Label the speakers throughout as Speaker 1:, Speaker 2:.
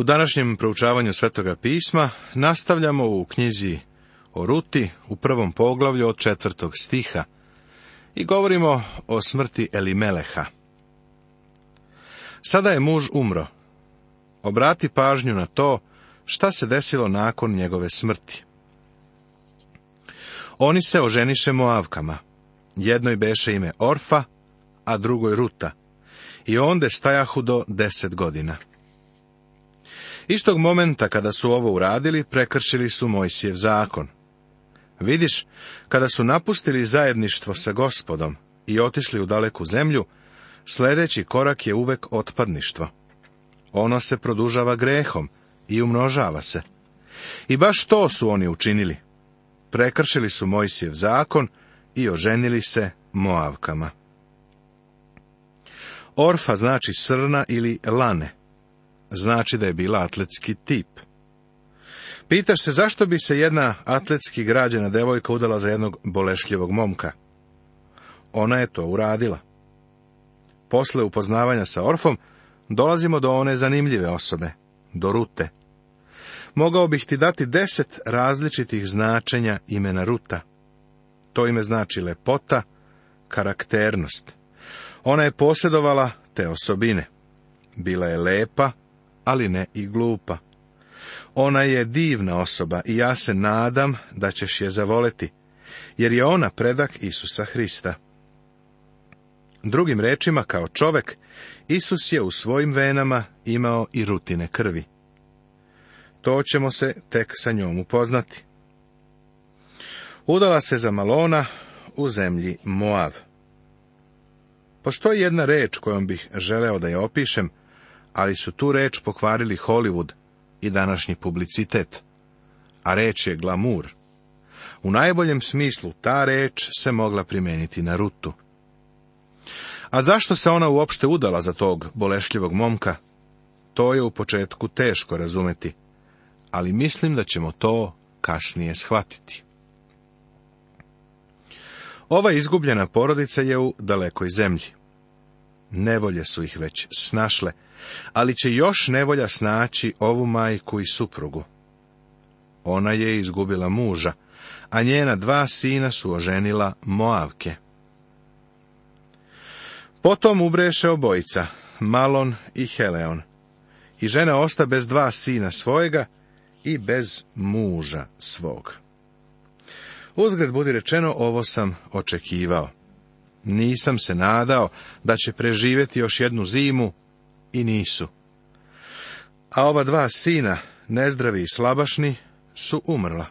Speaker 1: U današnjem proučavanju Svetoga pisma nastavljamo u knjizi o Ruti u prvom poglavlju od četvrtog stiha i govorimo o smrti Elimeleha. Sada je muž umro. Obrati pažnju na to šta se desilo nakon njegove smrti. Oni se oženiše Moavkama. Jednoj beše ime Orfa, a drugoj Ruta. I onde stajahu do deset godina. Istog momenta kada su ovo uradili, prekršili su Mojsijev zakon. Vidiš, kada su napustili zajedništvo sa gospodom i otišli u daleku zemlju, sljedeći korak je uvek otpadništvo. Ono se produžava grehom i umnožava se. I baš to su oni učinili. Prekršili su Mojsijev zakon i oženili se Moavkama. Orfa znači srna ili lane znači da je bila atletski tip. Pitaš se zašto bi se jedna atletski građena devojka udala za jednog bolešljivog momka. Ona je to uradila. Posle upoznavanja sa Orfom dolazimo do one zanimljive osobe, do Rute. Mogao bih ti dati deset različitih značenja imena Ruta. To ime znači lepota, karakternost. Ona je posjedovala te osobine. Bila je lepa, ali ne i glupa. Ona je divna osoba i ja se nadam da ćeš je zavoleti, jer je ona predak Isusa Hrista. Drugim rečima, kao čovek, Isus je u svojim venama imao i rutine krvi. To ćemo se tek sa njom upoznati. Udala se za Malona u zemlji Moav. Postoji jedna reč kojom bih želeo da je opišem, ali su tu reč pokvarili Hollywood i današnji publicitet. A reč je glamur. U najboljem smislu ta reč se mogla primeniti na rutu. A zašto se ona uopšte udala za tog bolešljivog momka? To je u početku teško razumeti, ali mislim da ćemo to kasnije shvatiti. Ova izgubljena porodica je u dalekoj zemlji nevolje su ih već snašle, ali će još nevolja snaći ovu majku i suprugu. Ona je izgubila muža, a njena dva sina su oženila Moavke. Potom ubreše obojica, Malon i Heleon, i žena osta bez dva sina svojega i bez muža svog. Uzgred budi rečeno, ovo sam očekivao. Nisam se nadao da će preživjeti još jednu zimu i nisu. A oba dva sina, nezdravi i slabašni, su umrla.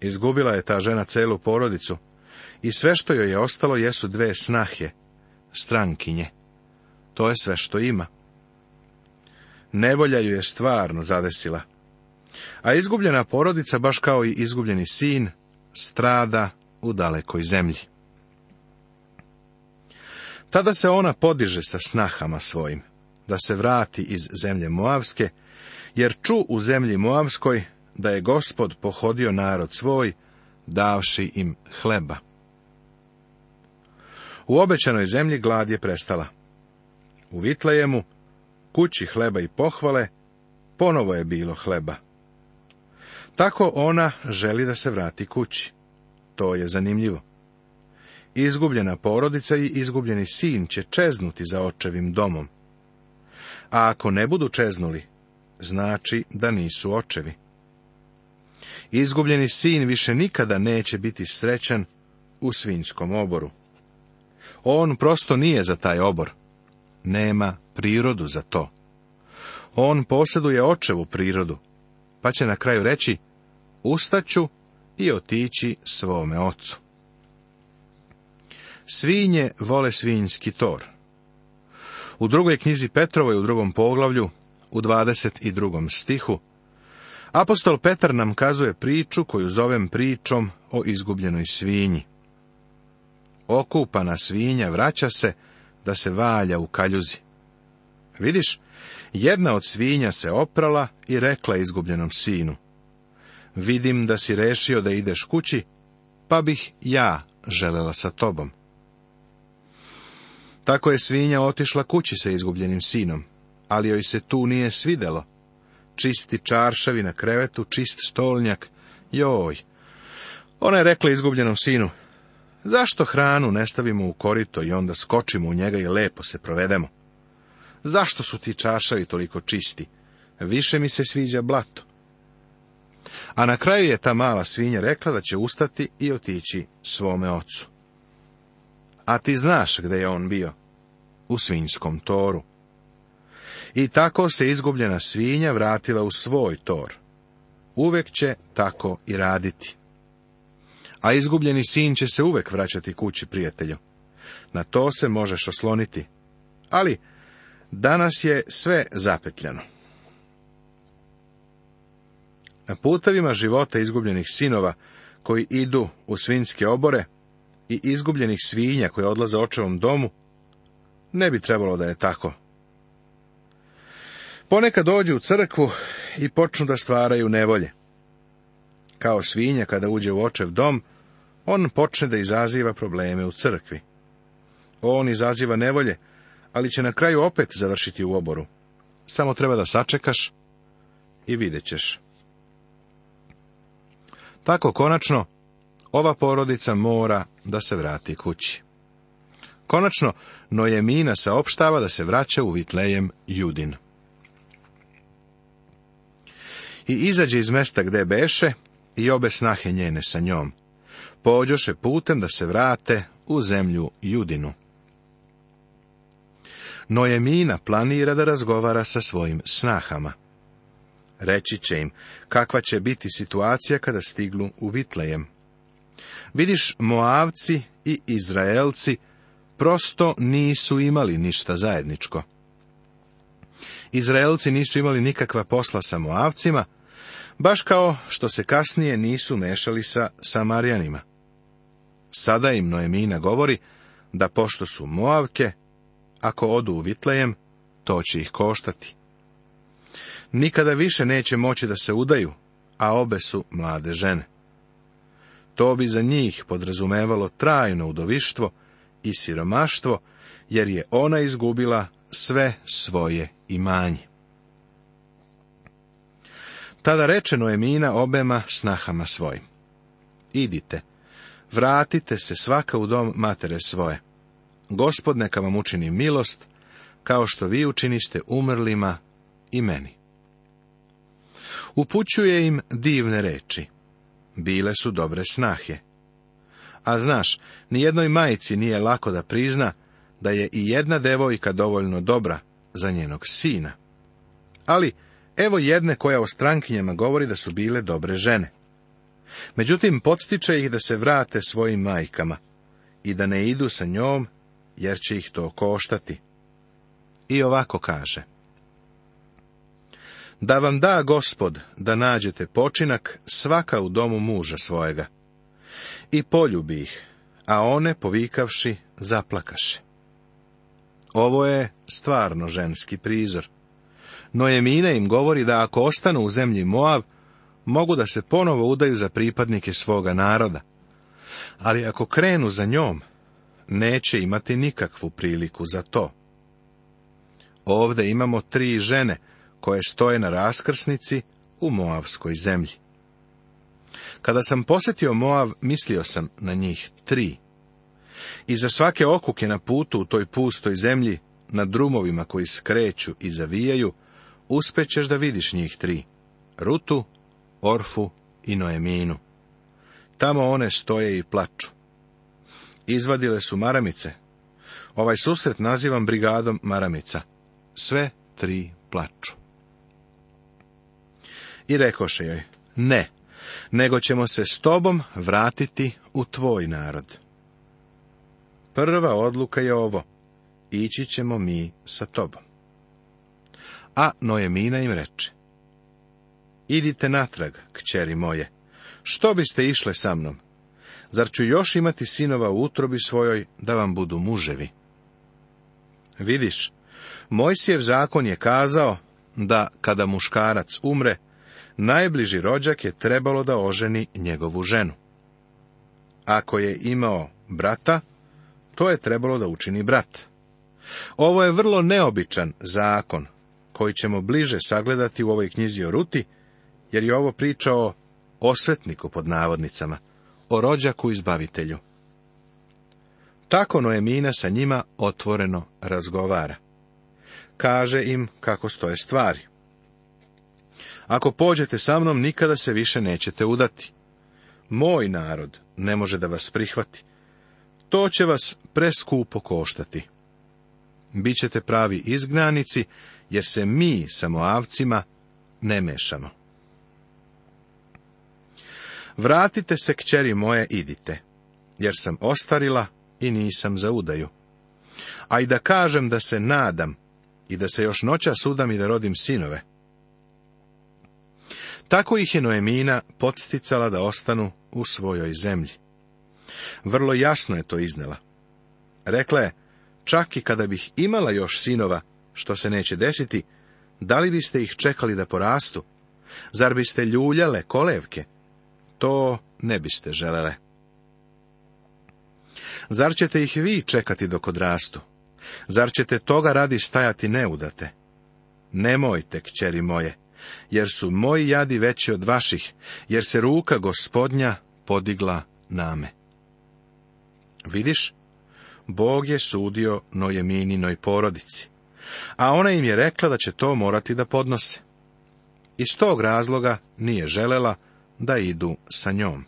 Speaker 1: Izgubila je ta žena celu porodicu i sve što joj je ostalo jesu dve snahe, strankinje. To je sve što ima. Nevolja ju je stvarno zadesila. A izgubljena porodica, baš kao i izgubljeni sin, strada u dalekoj zemlji. Tada se ona podiže sa snahama svojim, da se vrati iz zemlje Moavske, jer ču u zemlji Moavskoj da je gospod pohodio narod svoj, davši im hleba. U obećanoj zemlji glad je prestala. U Vitlejemu, kući hleba i pohvale, ponovo je bilo hleba. Tako ona želi da se vrati kući. To je zanimljivo. Izgubljena porodica i izgubljeni sin će čeznuti za očevim domom. A ako ne budu čeznuli, znači da nisu očevi. Izgubljeni sin više nikada neće biti srećan u svinjskom oboru. On prosto nije za taj obor. Nema prirodu za to. On posjeduje očevu prirodu, pa će na kraju reći, ustaću i otići svome ocu. Svinje vole svinjski tor. U drugoj knjizi Petrovoj u drugom poglavlju, u 22. stihu, apostol Petar nam kazuje priču koju zovem pričom o izgubljenoj svinji. Okupana svinja vraća se da se valja u kaljuzi. Vidiš, jedna od svinja se oprala i rekla izgubljenom sinu. Vidim da si rešio da ideš kući, pa bih ja želela sa tobom. Tako je svinja otišla kući sa izgubljenim sinom, ali joj se tu nije svidelo. Čisti čaršavi na krevetu, čist stolnjak, joj. Ona je rekla izgubljenom sinu, zašto hranu ne stavimo u korito i onda skočimo u njega i lepo se provedemo? Zašto su ti čaršavi toliko čisti? Više mi se sviđa blato. A na kraju je ta mala svinja rekla da će ustati i otići svome ocu. A ti znaš gdje je on bio? U svinjskom toru. I tako se izgubljena svinja vratila u svoj tor. Uvek će tako i raditi. A izgubljeni sin će se uvek vraćati kući prijatelju. Na to se možeš osloniti. Ali, danas je sve zapetljano. Na putavima života izgubljenih sinova, koji idu u svinske obore, i izgubljenih svinja koje odlaze očevom domu, ne bi trebalo da je tako. Ponekad dođu u crkvu i počnu da stvaraju nevolje. Kao svinja kada uđe u očev dom, on počne da izaziva probleme u crkvi. On izaziva nevolje, ali će na kraju opet završiti u oboru. Samo treba da sačekaš i vidjet ćeš. Tako konačno, ova porodica mora da se vrati kući. Konačno, Nojemina saopštava da se vraća u Vitlejem Judin. I izađe iz mesta gde beše i obe snahe njene sa njom. Pođoše putem da se vrate u zemlju Judinu. Nojemina planira da razgovara sa svojim snahama. Reći će im kakva će biti situacija kada stignu u Vitlejem. Vidiš, Moavci i Izraelci prosto nisu imali ništa zajedničko. Izraelci nisu imali nikakva posla sa Moavcima, baš kao što se kasnije nisu mešali sa Samarjanima. Sada im Noemina govori da pošto su Moavke, ako odu u Vitlejem, to će ih koštati. Nikada više neće moći da se udaju, a obe su mlade žene. To bi za njih podrazumevalo trajno udovištvo i siromaštvo, jer je ona izgubila sve svoje imanje. Tada rečeno je Mina obema snahama svojim. Idite, vratite se svaka u dom matere svoje. Gospod neka vam učini milost, kao što vi učiniste umrlima i meni. Upućuje im divne reči bile su dobre snahe. A znaš, nijednoj majici nije lako da prizna da je i jedna devojka dovoljno dobra za njenog sina. Ali, evo jedne koja o strankinjama govori da su bile dobre žene. Međutim, podstiče ih da se vrate svojim majkama i da ne idu sa njom, jer će ih to koštati. I ovako kaže da vam da gospod da nađete počinak svaka u domu muža svojega. I poljubi ih, a one povikavši zaplakaše. Ovo je stvarno ženski prizor. No im govori da ako ostanu u zemlji Moav, mogu da se ponovo udaju za pripadnike svoga naroda. Ali ako krenu za njom, neće imati nikakvu priliku za to. Ovde imamo tri žene, koje stoje na raskrsnici u Moavskoj zemlji. Kada sam posjetio Moav, mislio sam na njih tri. I za svake okuke na putu u toj pustoj zemlji, na drumovima koji skreću i zavijaju, uspećeš da vidiš njih tri, Rutu, Orfu i Noeminu. Tamo one stoje i plaču. Izvadile su maramice. Ovaj susret nazivam brigadom maramica. Sve tri plaču i rekoše joj, ne, nego ćemo se s tobom vratiti u tvoj narod. Prva odluka je ovo, ići ćemo mi sa tobom. A Noemina im reče, idite natrag, kćeri moje, što biste išle sa mnom? Zar ću još imati sinova u utrobi svojoj da vam budu muževi? Vidiš, Mojsijev zakon je kazao da kada muškarac umre, najbliži rođak je trebalo da oženi njegovu ženu. Ako je imao brata, to je trebalo da učini brat. Ovo je vrlo neobičan zakon, koji ćemo bliže sagledati u ovoj knjizi o Ruti, jer je ovo priča o osvetniku pod navodnicama, o rođaku izbavitelju. Tako Noemina sa njima otvoreno razgovara. Kaže im kako stoje stvari. Ako pođete sa mnom, nikada se više nećete udati. Moj narod ne može da vas prihvati. To će vas preskupo koštati. Bićete pravi izgnanici, jer se mi, samoavcima, ne mešamo. Vratite se, kćeri moje, idite, jer sam ostarila i nisam za udaju. A i da kažem da se nadam i da se još noća sudam i da rodim sinove, tako ih je Noemina podsticala da ostanu u svojoj zemlji. Vrlo jasno je to iznela. Rekla je, čak i kada bih imala još sinova, što se neće desiti, da li biste ih čekali da porastu? Zar biste ljuljale kolevke? To ne biste želele. Zar ćete ih vi čekati dok odrastu? Zar ćete toga radi stajati neudate? Nemojte, kćeri moje, jer su moji jadi veći od vaših, jer se ruka gospodnja podigla name. Vidiš, Bog je sudio Nojemininoj porodici, a ona im je rekla da će to morati da podnose. Iz tog razloga nije želela da idu sa njom.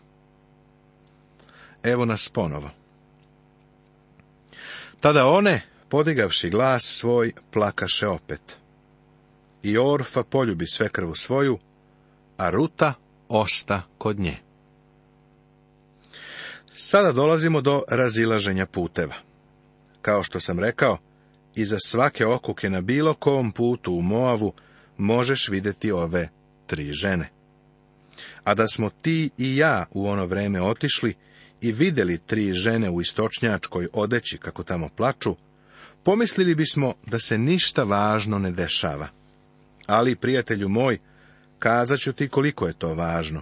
Speaker 1: Evo nas ponovo. Tada one, podigavši glas svoj, plakaše opet. I Orfa poljubi sve krvu svoju, a Ruta osta kod nje. Sada dolazimo do razilaženja puteva. Kao što sam rekao, iza svake okuke na bilo kom putu u Moavu možeš vidjeti ove tri žene. A da smo ti i ja u ono vreme otišli i vidjeli tri žene u istočnjačkoj odeći kako tamo plaču, pomislili bismo da se ništa važno ne dešava. Ali, prijatelju moj, kazat ću ti koliko je to važno.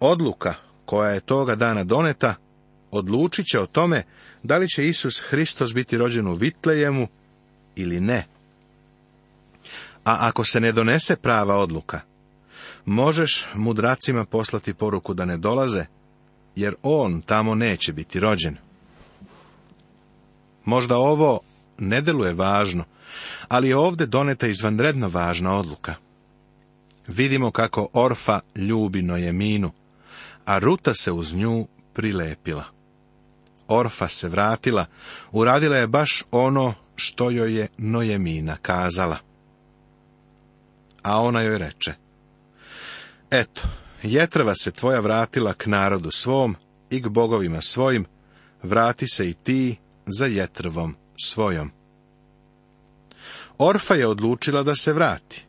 Speaker 1: Odluka koja je toga dana doneta, odlučit će o tome da li će Isus Hristos biti rođen u Vitlejemu ili ne. A ako se ne donese prava odluka, možeš mudracima poslati poruku da ne dolaze, jer on tamo neće biti rođen. Možda ovo ne deluje važno, ali je ovdje doneta izvanredno važna odluka. Vidimo kako Orfa ljubi Nojeminu, a Ruta se uz nju prilepila. Orfa se vratila, uradila je baš ono što joj je Nojemina kazala. A ona joj reče, Eto, jetrava se tvoja vratila k narodu svom i k bogovima svojim, vrati se i ti za jetrvom svojom. Orfa je odlučila da se vrati.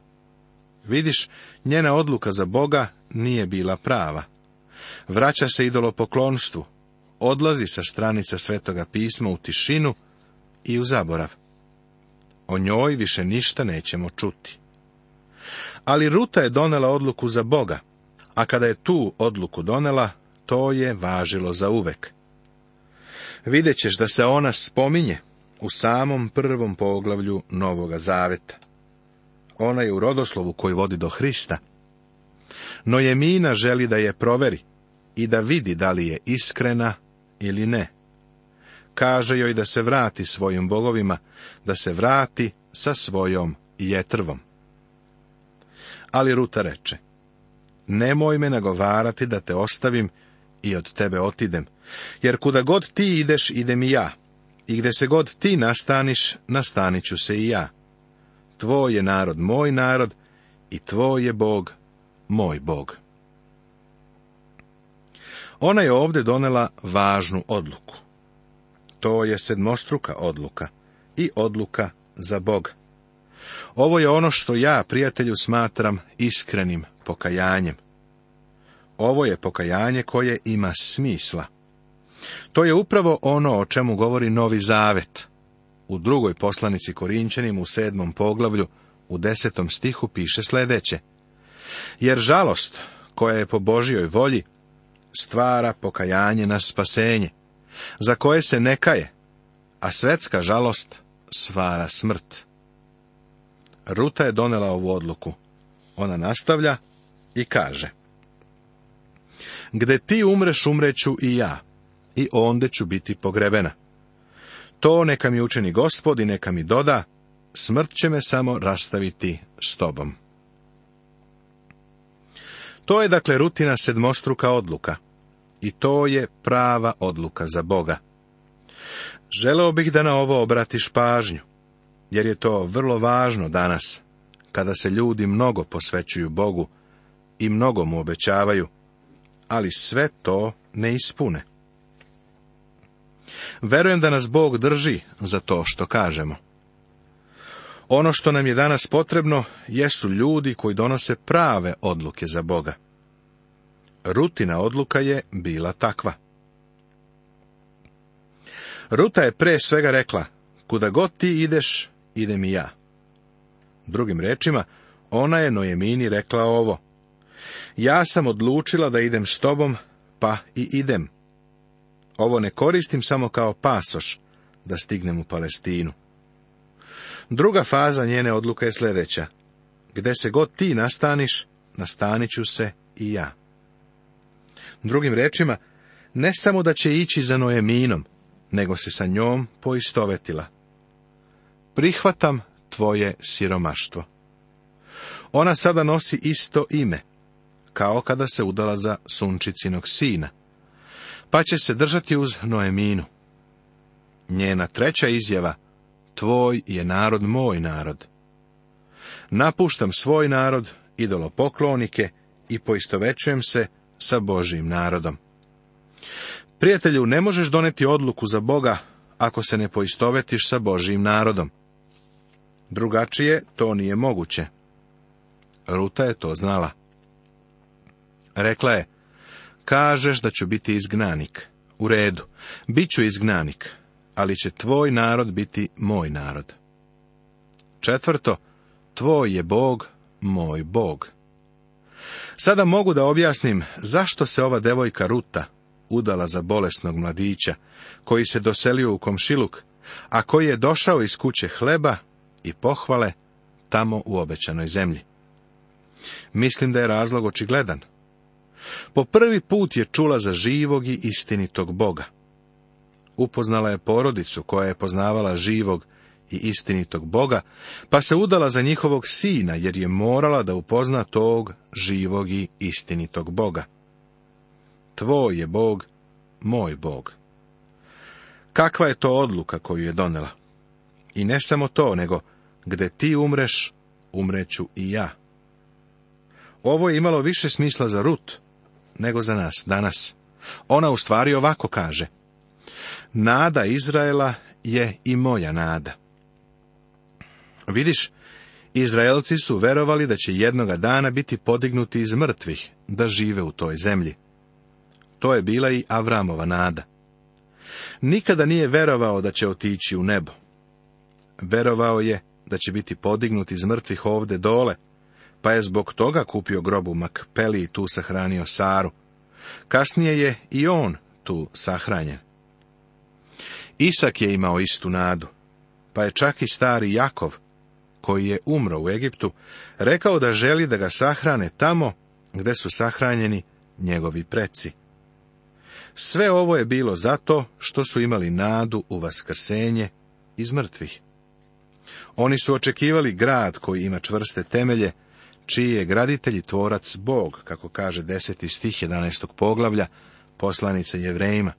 Speaker 1: Vidiš, njena odluka za Boga nije bila prava. Vraća se idolo poklonstvu. odlazi sa stranica Svetoga pisma u tišinu i u zaborav. O njoj više ništa nećemo čuti. Ali Ruta je donela odluku za Boga, a kada je tu odluku donela, to je važilo za uvek. Videćeš da se ona spominje, u samom prvom poglavlju Novoga Zaveta. Ona je u rodoslovu koji vodi do Hrista. No mina želi da je proveri i da vidi da li je iskrena ili ne. Kaže joj da se vrati svojim bogovima, da se vrati sa svojom jetrvom. Ali Ruta reče, nemoj me nagovarati da te ostavim i od tebe otidem, jer kuda god ti ideš, idem i ja, i gde se god ti nastaniš, nastaniću se i ja. Tvoj je narod moj narod i tvoj je Bog moj Bog. Ona je ovdje donela važnu odluku. To je sedmostruka odluka i odluka za Bog. Ovo je ono što ja, prijatelju, smatram iskrenim pokajanjem. Ovo je pokajanje koje ima smisla. To je upravo ono o čemu govori Novi Zavet. U drugoj poslanici Korinčanim u sedmom poglavlju u desetom stihu piše sledeće. Jer žalost koja je po Božjoj volji stvara pokajanje na spasenje, za koje se ne kaje, a svetska žalost stvara smrt. Ruta je donela ovu odluku. Ona nastavlja i kaže. Gde ti umreš, umreću i ja i onda ću biti pogrebena. To neka mi učini gospod i neka mi doda, smrt će me samo rastaviti s tobom. To je dakle rutina sedmostruka odluka. I to je prava odluka za Boga. Želeo bih da na ovo obratiš pažnju, jer je to vrlo važno danas, kada se ljudi mnogo posvećuju Bogu i mnogo mu obećavaju, ali sve to ne ispune. Verujem da nas Bog drži za to što kažemo. Ono što nam je danas potrebno jesu ljudi koji donose prave odluke za Boga. Rutina odluka je bila takva. Ruta je pre svega rekla, kuda god ti ideš, idem i ja. Drugim rečima, ona je Nojemini rekla ovo. Ja sam odlučila da idem s tobom, pa i idem. Ovo ne koristim samo kao pasoš da stignem u Palestinu. Druga faza njene odluke je sljedeća. Gde se god ti nastaniš, nastaniću se i ja. Drugim rečima, ne samo da će ići za Noeminom, nego se sa njom poistovetila. Prihvatam tvoje siromaštvo. Ona sada nosi isto ime, kao kada se udala za sunčicinog sina pa će se držati uz Noeminu. Njena treća izjava, tvoj je narod moj narod. Napuštam svoj narod, poklonike, i poistovećujem se sa Božijim narodom. Prijatelju, ne možeš doneti odluku za Boga ako se ne poistovetiš sa Božijim narodom. Drugačije to nije moguće. Ruta je to znala. Rekla je, Kažeš da ću biti izgnanik. U redu, bit ću izgnanik, ali će tvoj narod biti moj narod. Četvrto, tvoj je Bog, moj Bog. Sada mogu da objasnim zašto se ova devojka Ruta udala za bolesnog mladića, koji se doselio u komšiluk, a koji je došao iz kuće hleba i pohvale tamo u obećanoj zemlji. Mislim da je razlog očigledan. Po prvi put je čula za živog i istinitog Boga. Upoznala je porodicu koja je poznavala živog i istinitog Boga, pa se udala za njihovog sina, jer je morala da upozna tog živog i istinitog Boga. Tvoj je Bog, moj Bog. Kakva je to odluka koju je donela? I ne samo to, nego gde ti umreš, umreću i ja. Ovo je imalo više smisla za Rut, nego za nas danas. Ona u stvari ovako kaže. Nada Izraela je i moja nada. Vidiš, Izraelci su verovali da će jednoga dana biti podignuti iz mrtvih, da žive u toj zemlji. To je bila i Avramova nada. Nikada nije verovao da će otići u nebo. Verovao je da će biti podignuti iz mrtvih ovde dole, pa je zbog toga kupio grobu Makpeli i tu sahranio Saru. Kasnije je i on tu sahranjen. Isak je imao istu nadu, pa je čak i stari Jakov, koji je umro u Egiptu, rekao da želi da ga sahrane tamo gde su sahranjeni njegovi preci. Sve ovo je bilo zato što su imali nadu u vaskrsenje iz mrtvih. Oni su očekivali grad koji ima čvrste temelje, čiji je graditelj i tvorac Bog, kako kaže deseti stih 11. poglavlja poslanice jevrejima.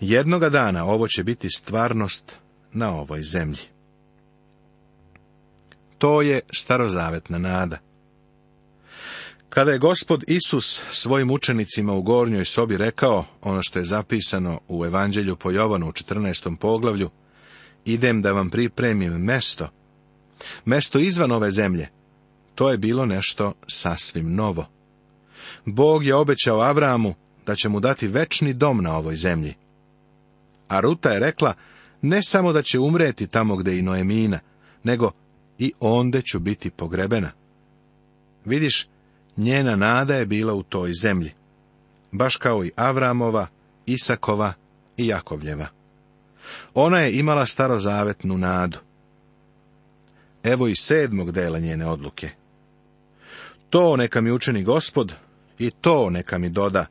Speaker 1: Jednoga dana ovo će biti stvarnost na ovoj zemlji. To je starozavetna nada. Kada je gospod Isus svojim učenicima u gornjoj sobi rekao ono što je zapisano u Evanđelju po Jovanu u 14. poglavlju, idem da vam pripremim mesto, mesto izvan ove zemlje, to je bilo nešto sasvim novo. Bog je obećao Avramu da će mu dati večni dom na ovoj zemlji. A Ruta je rekla, ne samo da će umreti tamo gde i Noemina, nego i onde ću biti pogrebena. Vidiš, njena nada je bila u toj zemlji, baš kao i Avramova, Isakova i Jakovljeva. Ona je imala starozavetnu nadu. Evo i sedmog dela njene odluke. To neka mi učeni gospod i to neka mi doda.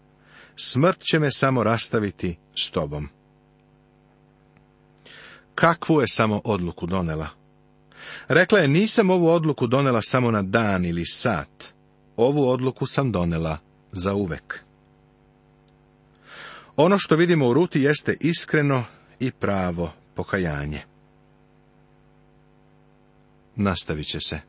Speaker 1: Smrt će me samo rastaviti s tobom. Kakvu je samo odluku donela? Rekla je, nisam ovu odluku donela samo na dan ili sat. Ovu odluku sam donela za uvek. Ono što vidimo u Ruti jeste iskreno i pravo pokajanje. Nastavit će se.